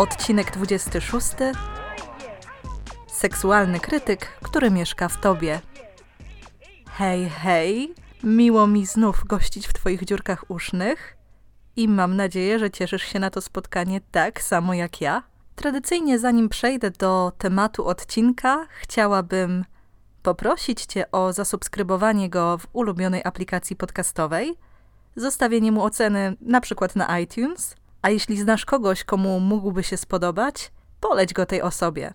Odcinek 26. Seksualny krytyk, który mieszka w Tobie. Hej, hej, miło mi znów gościć w Twoich dziurkach usznych i mam nadzieję, że cieszysz się na to spotkanie tak samo jak ja. Tradycyjnie, zanim przejdę do tematu odcinka, chciałabym poprosić Cię o zasubskrybowanie go w ulubionej aplikacji podcastowej, zostawienie mu oceny na przykład na iTunes, a jeśli znasz kogoś, komu mógłby się spodobać, poleć go tej osobie.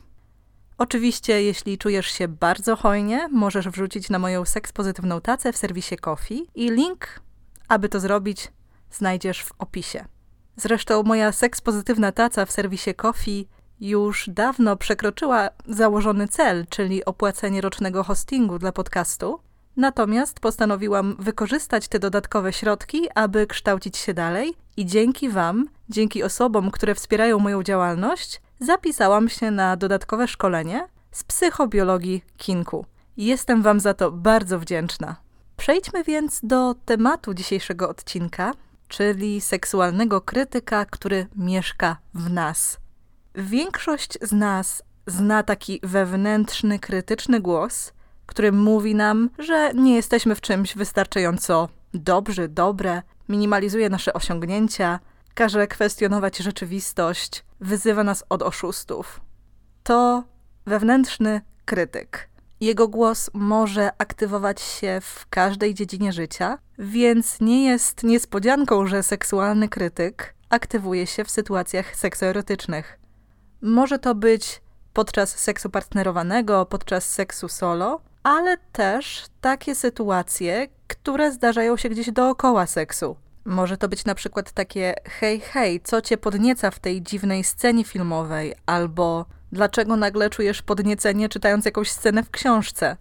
Oczywiście, jeśli czujesz się bardzo hojnie, możesz wrzucić na moją sekspozytywną tacę w serwisie Coffee i link, aby to zrobić, znajdziesz w opisie. Zresztą moja sekspozytywna taca w serwisie Coffee już dawno przekroczyła założony cel, czyli opłacenie rocznego hostingu dla podcastu. Natomiast postanowiłam wykorzystać te dodatkowe środki, aby kształcić się dalej i dzięki Wam, dzięki osobom, które wspierają moją działalność, zapisałam się na dodatkowe szkolenie z psychobiologii kinku. Jestem Wam za to bardzo wdzięczna. Przejdźmy więc do tematu dzisiejszego odcinka, czyli seksualnego krytyka, który mieszka w nas. Większość z nas zna taki wewnętrzny, krytyczny głos, który mówi nam, że nie jesteśmy w czymś wystarczająco dobrzy, dobre, minimalizuje nasze osiągnięcia, każe kwestionować rzeczywistość, wyzywa nas od oszustów. To wewnętrzny krytyk. Jego głos może aktywować się w każdej dziedzinie życia, więc nie jest niespodzianką, że seksualny krytyk aktywuje się w sytuacjach seksoerotycznych. Może to być podczas seksu partnerowanego, podczas seksu solo, ale też takie sytuacje, które zdarzają się gdzieś dookoła seksu. Może to być na przykład takie hej, hej, co cię podnieca w tej dziwnej scenie filmowej, albo dlaczego nagle czujesz podniecenie czytając jakąś scenę w książce.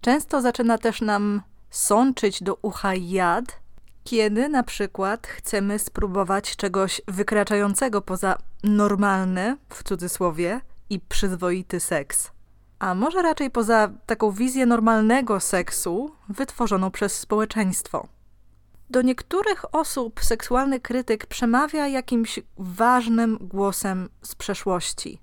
Często zaczyna też nam sączyć do ucha jad, kiedy na przykład chcemy spróbować czegoś wykraczającego poza normalny, w cudzysłowie, i przyzwoity seks. A może raczej poza taką wizję normalnego seksu wytworzoną przez społeczeństwo. Do niektórych osób seksualny krytyk przemawia jakimś ważnym głosem z przeszłości.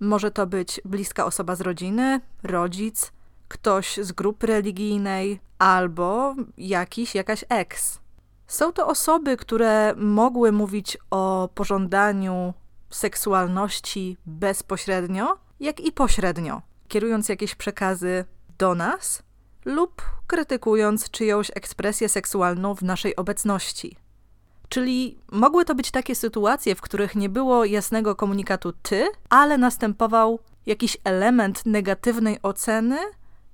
Może to być bliska osoba z rodziny, rodzic, ktoś z grupy religijnej albo jakiś, jakaś ex. Są to osoby, które mogły mówić o pożądaniu seksualności bezpośrednio, jak i pośrednio, kierując jakieś przekazy do nas lub krytykując czyjąś ekspresję seksualną w naszej obecności. Czyli mogły to być takie sytuacje, w których nie było jasnego komunikatu ty, ale następował jakiś element negatywnej oceny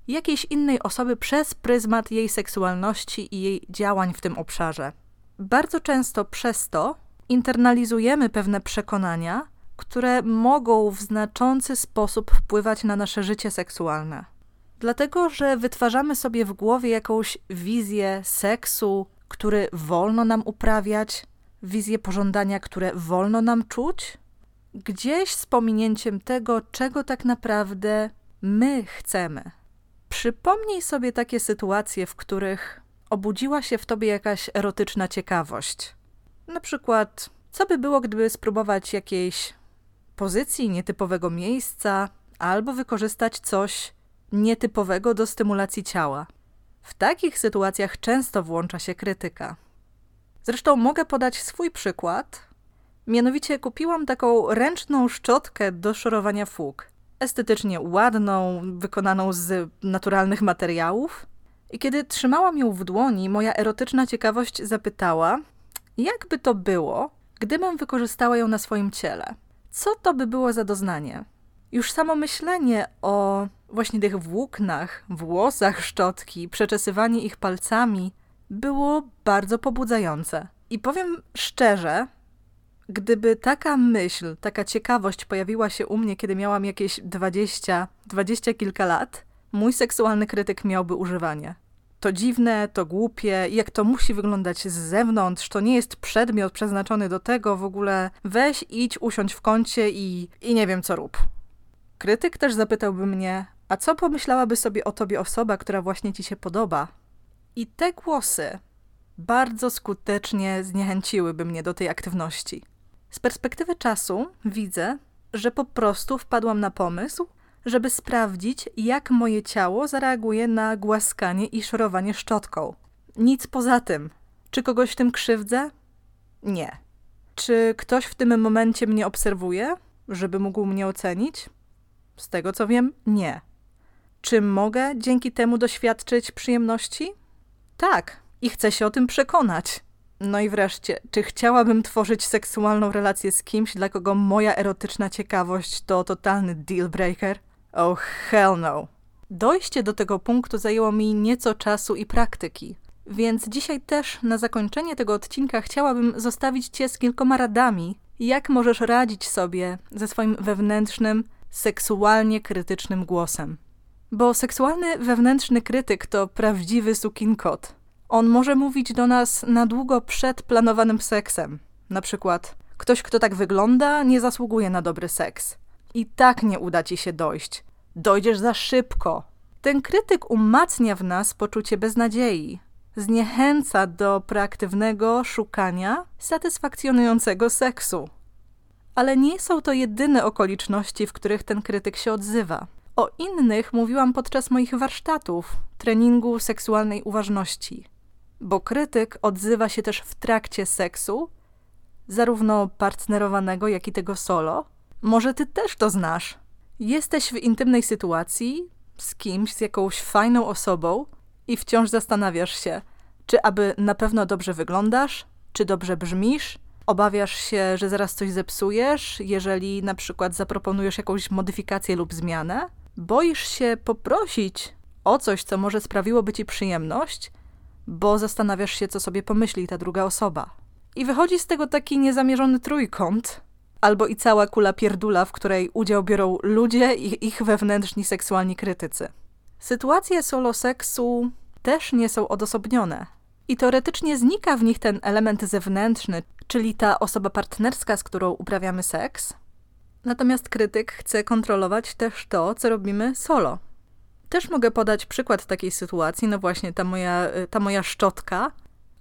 jakiejś innej osoby przez pryzmat jej seksualności i jej działań w tym obszarze. Bardzo często przez to internalizujemy pewne przekonania, które mogą w znaczący sposób wpływać na nasze życie seksualne. Dlatego, że wytwarzamy sobie w głowie jakąś wizję seksu, który wolno nam uprawiać, wizję pożądania, które wolno nam czuć, gdzieś z pominięciem tego, czego tak naprawdę my chcemy. Przypomnij sobie takie sytuacje, w których obudziła się w tobie jakaś erotyczna ciekawość. Na przykład, co by było, gdyby spróbować jakiejś pozycji, nietypowego miejsca, albo wykorzystać coś nietypowego do stymulacji ciała. W takich sytuacjach często włącza się krytyka. Zresztą mogę podać swój przykład. Mianowicie kupiłam taką ręczną szczotkę do szorowania fug. Estetycznie ładną, wykonaną z naturalnych materiałów. I kiedy trzymałam ją w dłoni, moja erotyczna ciekawość zapytała, jakby to było, gdybym wykorzystała ją na swoim ciele. Co to by było za doznanie? Już samo myślenie o właśnie tych włóknach, włosach szczotki, przeczesywanie ich palcami było bardzo pobudzające. I powiem szczerze, Gdyby taka myśl, taka ciekawość pojawiła się u mnie, kiedy miałam jakieś 20, 20 kilka lat, mój seksualny krytyk miałby używanie. To dziwne, to głupie, jak to musi wyglądać z zewnątrz, to nie jest przedmiot przeznaczony do tego, w ogóle weź, idź, usiądź w kącie i, i nie wiem co rób. Krytyk też zapytałby mnie, a co pomyślałaby sobie o tobie osoba, która właśnie ci się podoba? I te głosy bardzo skutecznie zniechęciłyby mnie do tej aktywności. Z perspektywy czasu widzę, że po prostu wpadłam na pomysł, żeby sprawdzić, jak moje ciało zareaguje na głaskanie i szorowanie szczotką. Nic poza tym. Czy kogoś tym krzywdzę? Nie. Czy ktoś w tym momencie mnie obserwuje, żeby mógł mnie ocenić? Z tego co wiem, nie. Czy mogę dzięki temu doświadczyć przyjemności? Tak, i chcę się o tym przekonać. No i wreszcie, czy chciałabym tworzyć seksualną relację z kimś, dla kogo moja erotyczna ciekawość to totalny deal breaker? Oh hell no. Dojście do tego punktu zajęło mi nieco czasu i praktyki. Więc dzisiaj też na zakończenie tego odcinka chciałabym zostawić Cię z kilkoma radami, jak możesz radzić sobie ze swoim wewnętrznym, seksualnie krytycznym głosem. Bo seksualny wewnętrzny krytyk to prawdziwy sukinkot. On może mówić do nas na długo przed planowanym seksem. Na przykład, ktoś, kto tak wygląda, nie zasługuje na dobry seks. I tak nie uda ci się dojść. Dojdziesz za szybko. Ten krytyk umacnia w nas poczucie beznadziei. Zniechęca do proaktywnego szukania satysfakcjonującego seksu. Ale nie są to jedyne okoliczności, w których ten krytyk się odzywa. O innych mówiłam podczas moich warsztatów, treningu seksualnej uważności. Bo krytyk odzywa się też w trakcie seksu, zarówno partnerowanego, jak i tego solo. Może ty też to znasz. Jesteś w intymnej sytuacji z kimś, z jakąś fajną osobą i wciąż zastanawiasz się, czy aby na pewno dobrze wyglądasz, czy dobrze brzmisz, Obawiasz się, że zaraz coś zepsujesz, jeżeli na przykład zaproponujesz jakąś modyfikację lub zmianę? Boisz się poprosić o coś, co może sprawiłoby ci przyjemność, bo zastanawiasz się, co sobie pomyśli ta druga osoba. I wychodzi z tego taki niezamierzony trójkąt, albo i cała kula pierdula, w której udział biorą ludzie i ich wewnętrzni seksualni krytycy. Sytuacje solo seksu też nie są odosobnione. I teoretycznie znika w nich ten element zewnętrzny, czyli ta osoba partnerska, z którą uprawiamy seks. Natomiast krytyk chce kontrolować też to, co robimy solo. Też mogę podać przykład takiej sytuacji, no właśnie ta moja, ta moja szczotka,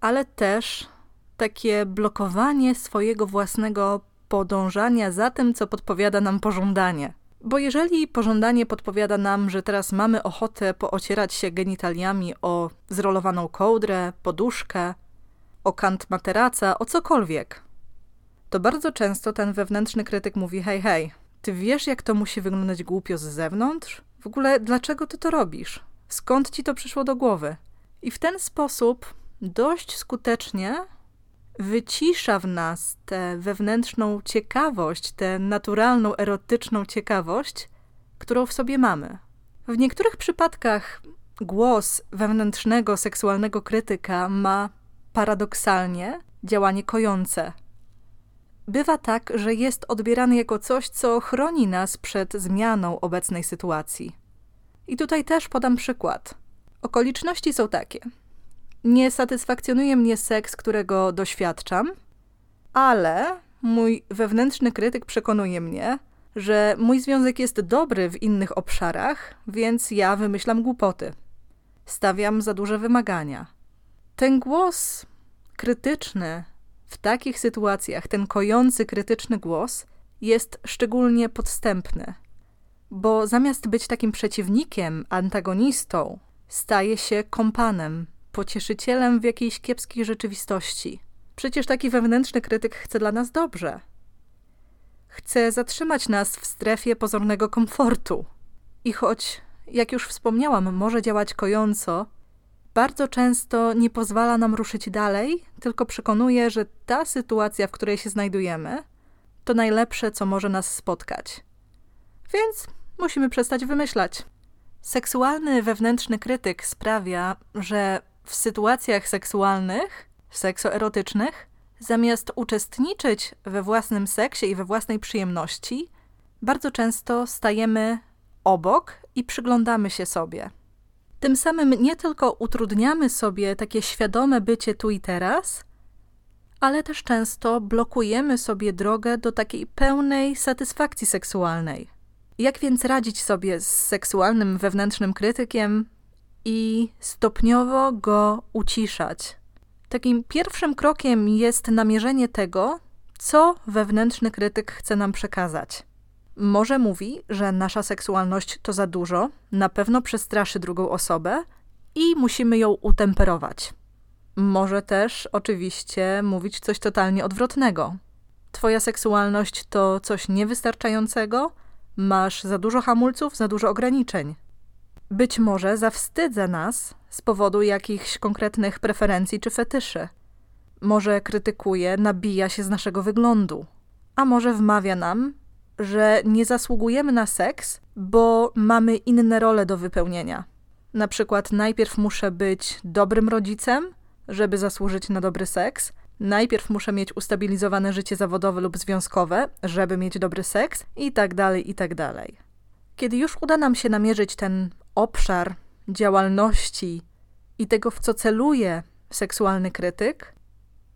ale też takie blokowanie swojego własnego podążania za tym, co podpowiada nam pożądanie. Bo jeżeli pożądanie podpowiada nam, że teraz mamy ochotę poocierać się genitaliami o zrolowaną kołdrę, poduszkę, o kant materaca, o cokolwiek, to bardzo często ten wewnętrzny krytyk mówi: hej, hej, ty wiesz, jak to musi wyglądać głupio z zewnątrz? W ogóle, dlaczego ty to robisz? Skąd ci to przyszło do głowy? I w ten sposób dość skutecznie wycisza w nas tę wewnętrzną ciekawość, tę naturalną, erotyczną ciekawość, którą w sobie mamy. W niektórych przypadkach głos wewnętrznego, seksualnego krytyka ma paradoksalnie działanie kojące. Bywa tak, że jest odbierany jako coś, co chroni nas przed zmianą obecnej sytuacji. I tutaj też podam przykład. Okoliczności są takie. Nie satysfakcjonuje mnie seks, którego doświadczam, ale mój wewnętrzny krytyk przekonuje mnie, że mój związek jest dobry w innych obszarach, więc ja wymyślam głupoty. Stawiam za duże wymagania. Ten głos krytyczny w takich sytuacjach, ten kojący krytyczny głos jest szczególnie podstępny, bo zamiast być takim przeciwnikiem, antagonistą, staje się kompanem, pocieszycielem w jakiejś kiepskiej rzeczywistości. Przecież taki wewnętrzny krytyk chce dla nas dobrze. Chce zatrzymać nas w strefie pozornego komfortu. I choć, jak już wspomniałam, może działać kojąco, bardzo często nie pozwala nam ruszyć dalej, tylko przekonuje, że ta sytuacja, w której się znajdujemy, to najlepsze, co może nas spotkać. Więc musimy przestać wymyślać. Seksualny wewnętrzny krytyk sprawia, że w sytuacjach seksualnych, seksoerotycznych, Zamiast uczestniczyć we własnym seksie i we własnej przyjemności, bardzo często stajemy obok i przyglądamy się sobie. Tym samym nie tylko utrudniamy sobie takie świadome bycie tu i teraz, ale też często blokujemy sobie drogę do takiej pełnej satysfakcji seksualnej. Jak więc radzić sobie z seksualnym wewnętrznym krytykiem i stopniowo go uciszać? Takim pierwszym krokiem jest namierzenie tego, co wewnętrzny krytyk chce nam przekazać. Może mówi, że nasza seksualność to za dużo, na pewno przestraszy drugą osobę i musimy ją utemperować. Może też oczywiście mówić coś totalnie odwrotnego. Twoja seksualność to coś niewystarczającego, masz za dużo hamulców, za dużo ograniczeń. Być może zawstydza nas z powodu jakichś konkretnych preferencji czy fetyszy. Może krytykuje, nabija się z naszego wyglądu, a może wmawia nam, że nie zasługujemy na seks, bo mamy inne role do wypełnienia. Na przykład najpierw muszę być dobrym rodzicem, żeby zasłużyć na dobry seks. Najpierw muszę mieć ustabilizowane życie zawodowe lub związkowe, żeby mieć dobry seks, i tak dalej, i tak dalej. Kiedy już uda nam się namierzyć ten obszar działalności i tego, w co celuje seksualny krytyk,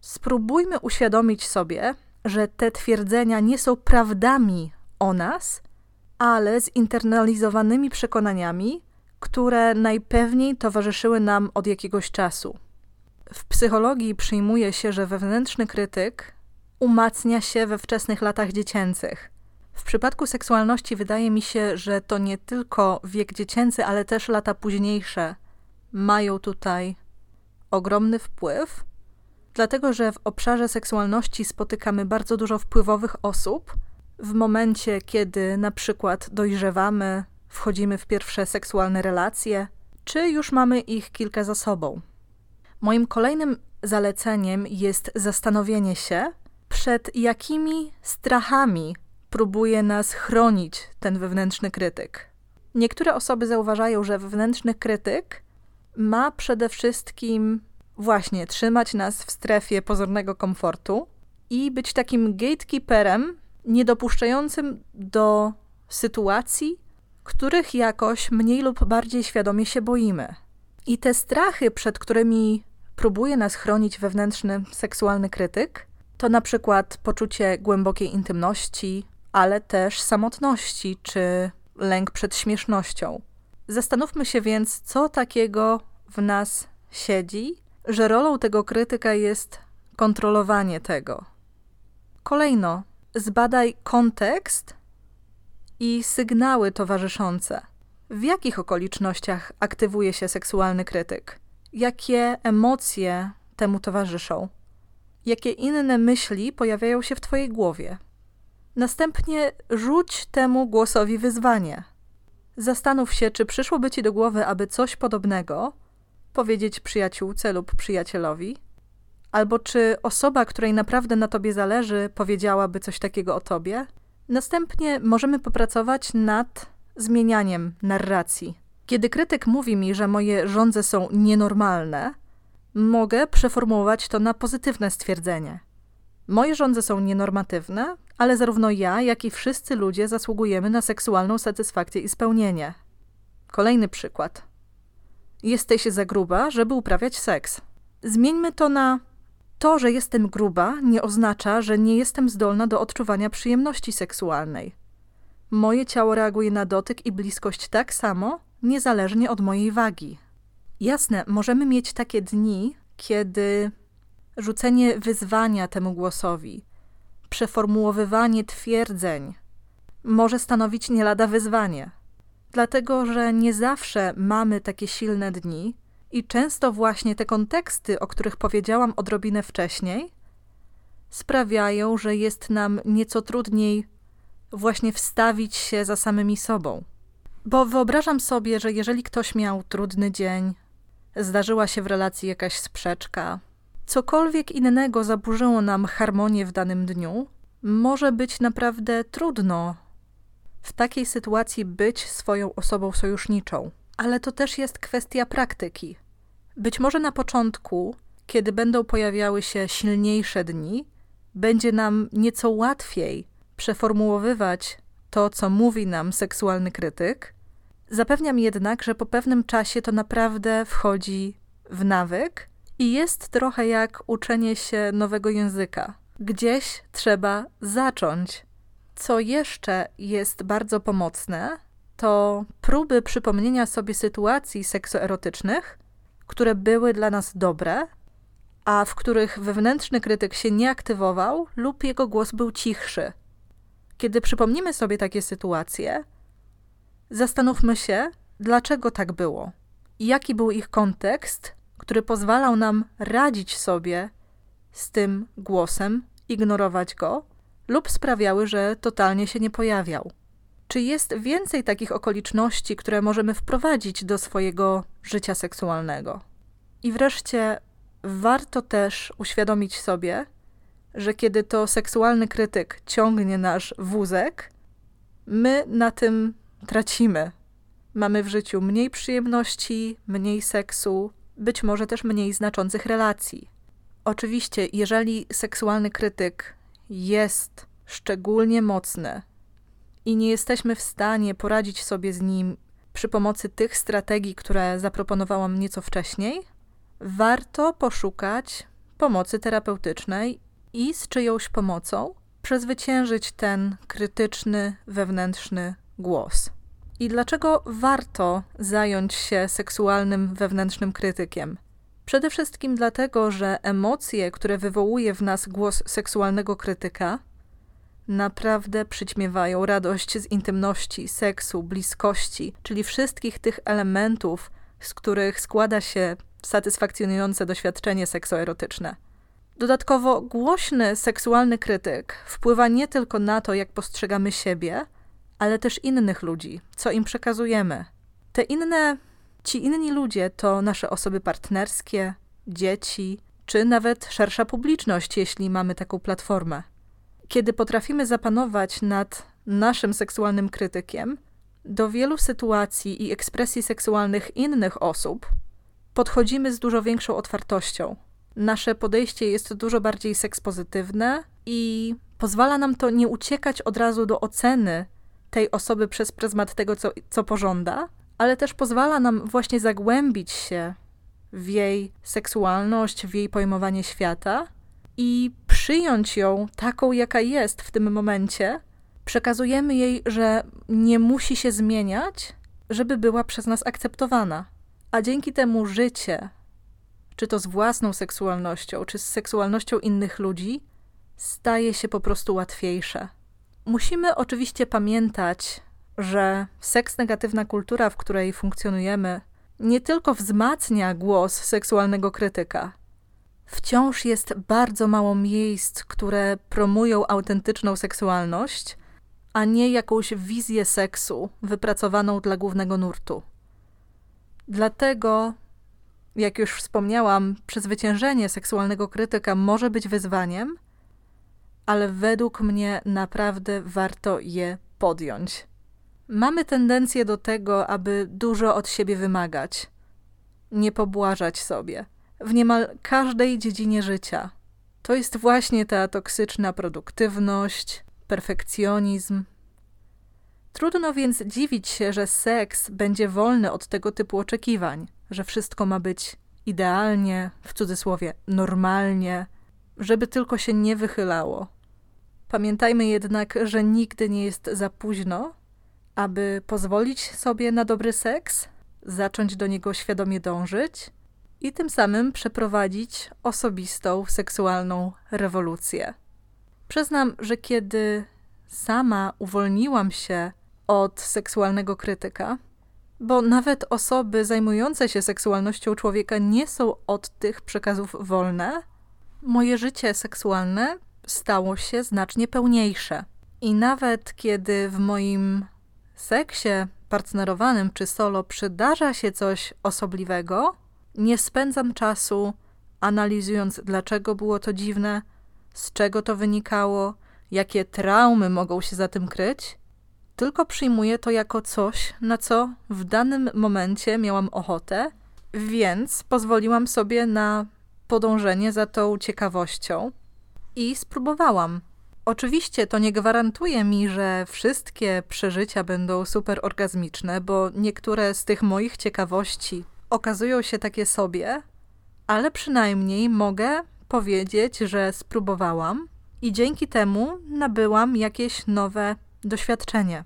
spróbujmy uświadomić sobie, że te twierdzenia nie są prawdami o nas, ale zinternalizowanymi przekonaniami, które najpewniej towarzyszyły nam od jakiegoś czasu. W psychologii przyjmuje się, że wewnętrzny krytyk umacnia się we wczesnych latach dziecięcych. W przypadku seksualności wydaje mi się, że to nie tylko wiek dziecięcy, ale też lata późniejsze mają tutaj ogromny wpływ, dlatego że w obszarze seksualności spotykamy bardzo dużo wpływowych osób. W momencie, kiedy na przykład dojrzewamy, wchodzimy w pierwsze seksualne relacje, czy już mamy ich kilka za sobą. Moim kolejnym zaleceniem jest zastanowienie się, przed jakimi strachami próbuje nas chronić ten wewnętrzny krytyk. Niektóre osoby zauważają, że wewnętrzny krytyk ma przede wszystkim właśnie trzymać nas w strefie pozornego komfortu i być takim gatekeeperem, niedopuszczającym do sytuacji, których jakoś mniej lub bardziej świadomie się boimy. I te strachy, przed którymi próbuje nas chronić wewnętrzny seksualny krytyk, to na przykład poczucie głębokiej intymności, ale też samotności czy lęk przed śmiesznością. Zastanówmy się więc, co takiego w nas siedzi, że rolą tego krytyka jest kontrolowanie tego. Kolejno, zbadaj kontekst i sygnały towarzyszące. W jakich okolicznościach aktywuje się seksualny krytyk? Jakie emocje temu towarzyszą? Jakie inne myśli pojawiają się w Twojej głowie? Następnie rzuć temu głosowi wyzwanie. Zastanów się, czy przyszłoby Ci do głowy, aby coś podobnego powiedzieć przyjaciółce lub przyjacielowi, albo czy osoba, której naprawdę na Tobie zależy, powiedziałaby coś takiego o Tobie. Następnie możemy popracować nad zmienianiem narracji. Kiedy krytyk mówi mi, że moje żądze są nienormalne, mogę przeformułować to na pozytywne stwierdzenie. Moje żądze są nienormatywne, ale zarówno ja, jak i wszyscy ludzie zasługujemy na seksualną satysfakcję i spełnienie. Kolejny przykład. Jesteś za gruba, żeby uprawiać seks. Zmieńmy to na to, że jestem gruba, nie oznacza, że nie jestem zdolna do odczuwania przyjemności seksualnej. Moje ciało reaguje na dotyk i bliskość tak samo, niezależnie od mojej wagi. Jasne, możemy mieć takie dni, kiedy rzucenie wyzwania temu głosowi, przeformułowywanie twierdzeń może stanowić nie lada wyzwanie. Dlatego, że nie zawsze mamy takie silne dni i często właśnie te konteksty, o których powiedziałam odrobinę wcześniej, sprawiają, że jest nam nieco trudniej właśnie wstawić się za samymi sobą. Bo wyobrażam sobie, że jeżeli ktoś miał trudny dzień, zdarzyła się w relacji jakaś sprzeczka, cokolwiek innego zaburzyło nam harmonię w danym dniu, może być naprawdę trudno w takiej sytuacji być swoją osobą sojuszniczą. Ale to też jest kwestia praktyki. Być może na początku, kiedy będą pojawiały się silniejsze dni, będzie nam nieco łatwiej przeformułowywać to, co mówi nam seksualny krytyk. Zapewniam jednak, że po pewnym czasie to naprawdę wchodzi w nawyk i jest trochę jak uczenie się nowego języka. Gdzieś trzeba zacząć. Co jeszcze jest bardzo pomocne, to próby przypomnienia sobie sytuacji seksoerotycznych, które były dla nas dobre, a w których wewnętrzny krytyk się nie aktywował lub jego głos był cichszy. Kiedy przypomnimy sobie takie sytuacje, zastanówmy się, dlaczego tak było jaki był ich kontekst, który pozwalał nam radzić sobie z tym głosem, ignorować go lub sprawiały, że totalnie się nie pojawiał. Czy jest więcej takich okoliczności, które możemy wprowadzić do swojego życia seksualnego? I wreszcie warto też uświadomić sobie, że kiedy to seksualny krytyk ciągnie nasz wózek, my na tym tracimy. Mamy w życiu mniej przyjemności, mniej seksu, być może też mniej znaczących relacji. Oczywiście, jeżeli seksualny krytyk jest szczególnie mocny i nie jesteśmy w stanie poradzić sobie z nim przy pomocy tych strategii, które zaproponowałam nieco wcześniej, warto poszukać pomocy terapeutycznej i z czyjąś pomocą przezwyciężyć ten krytyczny, wewnętrzny głos. I dlaczego warto zająć się seksualnym wewnętrznym krytykiem? Przede wszystkim dlatego, że emocje, które wywołuje w nas głos seksualnego krytyka, naprawdę przyćmiewają radość z intymności, seksu, bliskości, czyli wszystkich tych elementów, z których składa się satysfakcjonujące doświadczenie seksoerotyczne. Dodatkowo głośny seksualny krytyk wpływa nie tylko na to, jak postrzegamy siebie, ale też innych ludzi, co im przekazujemy. Te inne, ci inni ludzie to nasze osoby partnerskie, dzieci, czy nawet szersza publiczność, jeśli mamy taką platformę. Kiedy potrafimy zapanować nad naszym seksualnym krytykiem, do wielu sytuacji i ekspresji seksualnych innych osób podchodzimy z dużo większą otwartością. Nasze podejście jest dużo bardziej sekspozytywne i pozwala nam to nie uciekać od razu do oceny tej osoby przez pryzmat tego, co, co pożąda, ale też pozwala nam właśnie zagłębić się w jej seksualność, w jej pojmowanie świata i przyjąć ją taką, jaka jest w tym momencie. Przekazujemy jej, że nie musi się zmieniać, żeby była przez nas akceptowana. A dzięki temu życie, czy to z własną seksualnością, czy z seksualnością innych ludzi, staje się po prostu łatwiejsze. Musimy oczywiście pamiętać, że seks negatywna kultura, w której funkcjonujemy, nie tylko wzmacnia głos seksualnego krytyka. Wciąż jest bardzo mało miejsc, które promują autentyczną seksualność, a nie jakąś wizję seksu wypracowaną dla głównego nurtu. Dlatego, jak już wspomniałam, przezwyciężenie seksualnego krytyka może być wyzwaniem, ale według mnie naprawdę warto je podjąć. Mamy tendencję do tego, aby dużo od siebie wymagać, nie pobłażać sobie w niemal każdej dziedzinie życia. To jest właśnie ta toksyczna produktywność, perfekcjonizm. Trudno więc dziwić się, że seks będzie wolny od tego typu oczekiwań, że wszystko ma być idealnie, w cudzysłowie normalnie, żeby tylko się nie wychylało. Pamiętajmy jednak, że nigdy nie jest za późno, aby pozwolić sobie na dobry seks, zacząć do niego świadomie dążyć i tym samym przeprowadzić osobistą seksualną rewolucję. Przyznam, że kiedy sama uwolniłam się od seksualnego krytyka, bo nawet osoby zajmujące się seksualnością człowieka nie są od tych przekazów wolne, moje życie seksualne stało się znacznie pełniejsze. I nawet kiedy w moim seksie partnerowanym czy solo przydarza się coś osobliwego, nie spędzam czasu analizując, dlaczego było to dziwne, z czego to wynikało, jakie traumy mogą się za tym kryć, tylko przyjmuję to jako coś, na co w danym momencie miałam ochotę, więc pozwoliłam sobie na podążenie za tą ciekawością i spróbowałam. Oczywiście to nie gwarantuje mi, że wszystkie przeżycia będą super orgazmiczne, bo niektóre z tych moich ciekawości okazują się takie sobie, ale przynajmniej mogę powiedzieć, że spróbowałam i dzięki temu nabyłam jakieś nowe doświadczenie.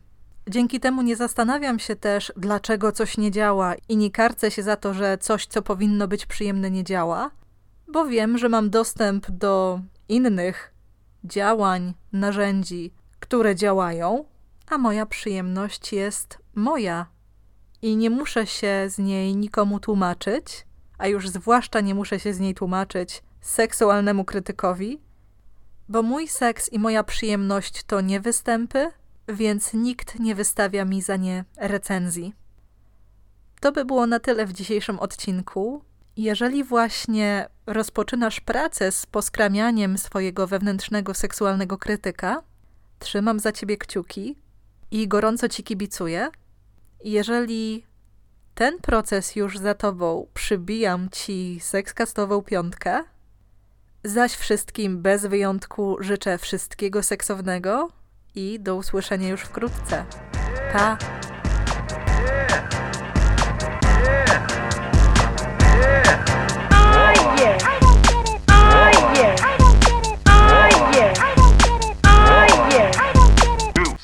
Dzięki temu nie zastanawiam się też, dlaczego coś nie działa i nie karcę się za to, że coś, co powinno być przyjemne, nie działa, bo wiem, że mam dostęp do innych działań, narzędzi, które działają, a moja przyjemność jest moja i nie muszę się z niej nikomu tłumaczyć, a już zwłaszcza nie muszę się z niej tłumaczyć seksualnemu krytykowi, bo mój seks i moja przyjemność to nie występy, więc nikt nie wystawia mi za nie recenzji. To by było na tyle w dzisiejszym odcinku. Jeżeli właśnie rozpoczynasz pracę z poskramianiem swojego wewnętrznego seksualnego krytyka, trzymam za ciebie kciuki i gorąco ci kibicuję. Jeżeli ten proces już za tobą, przybijam ci sekskastową piątkę, zaś wszystkim bez wyjątku życzę wszystkiego seksownego i do usłyszenia już wkrótce. Pa!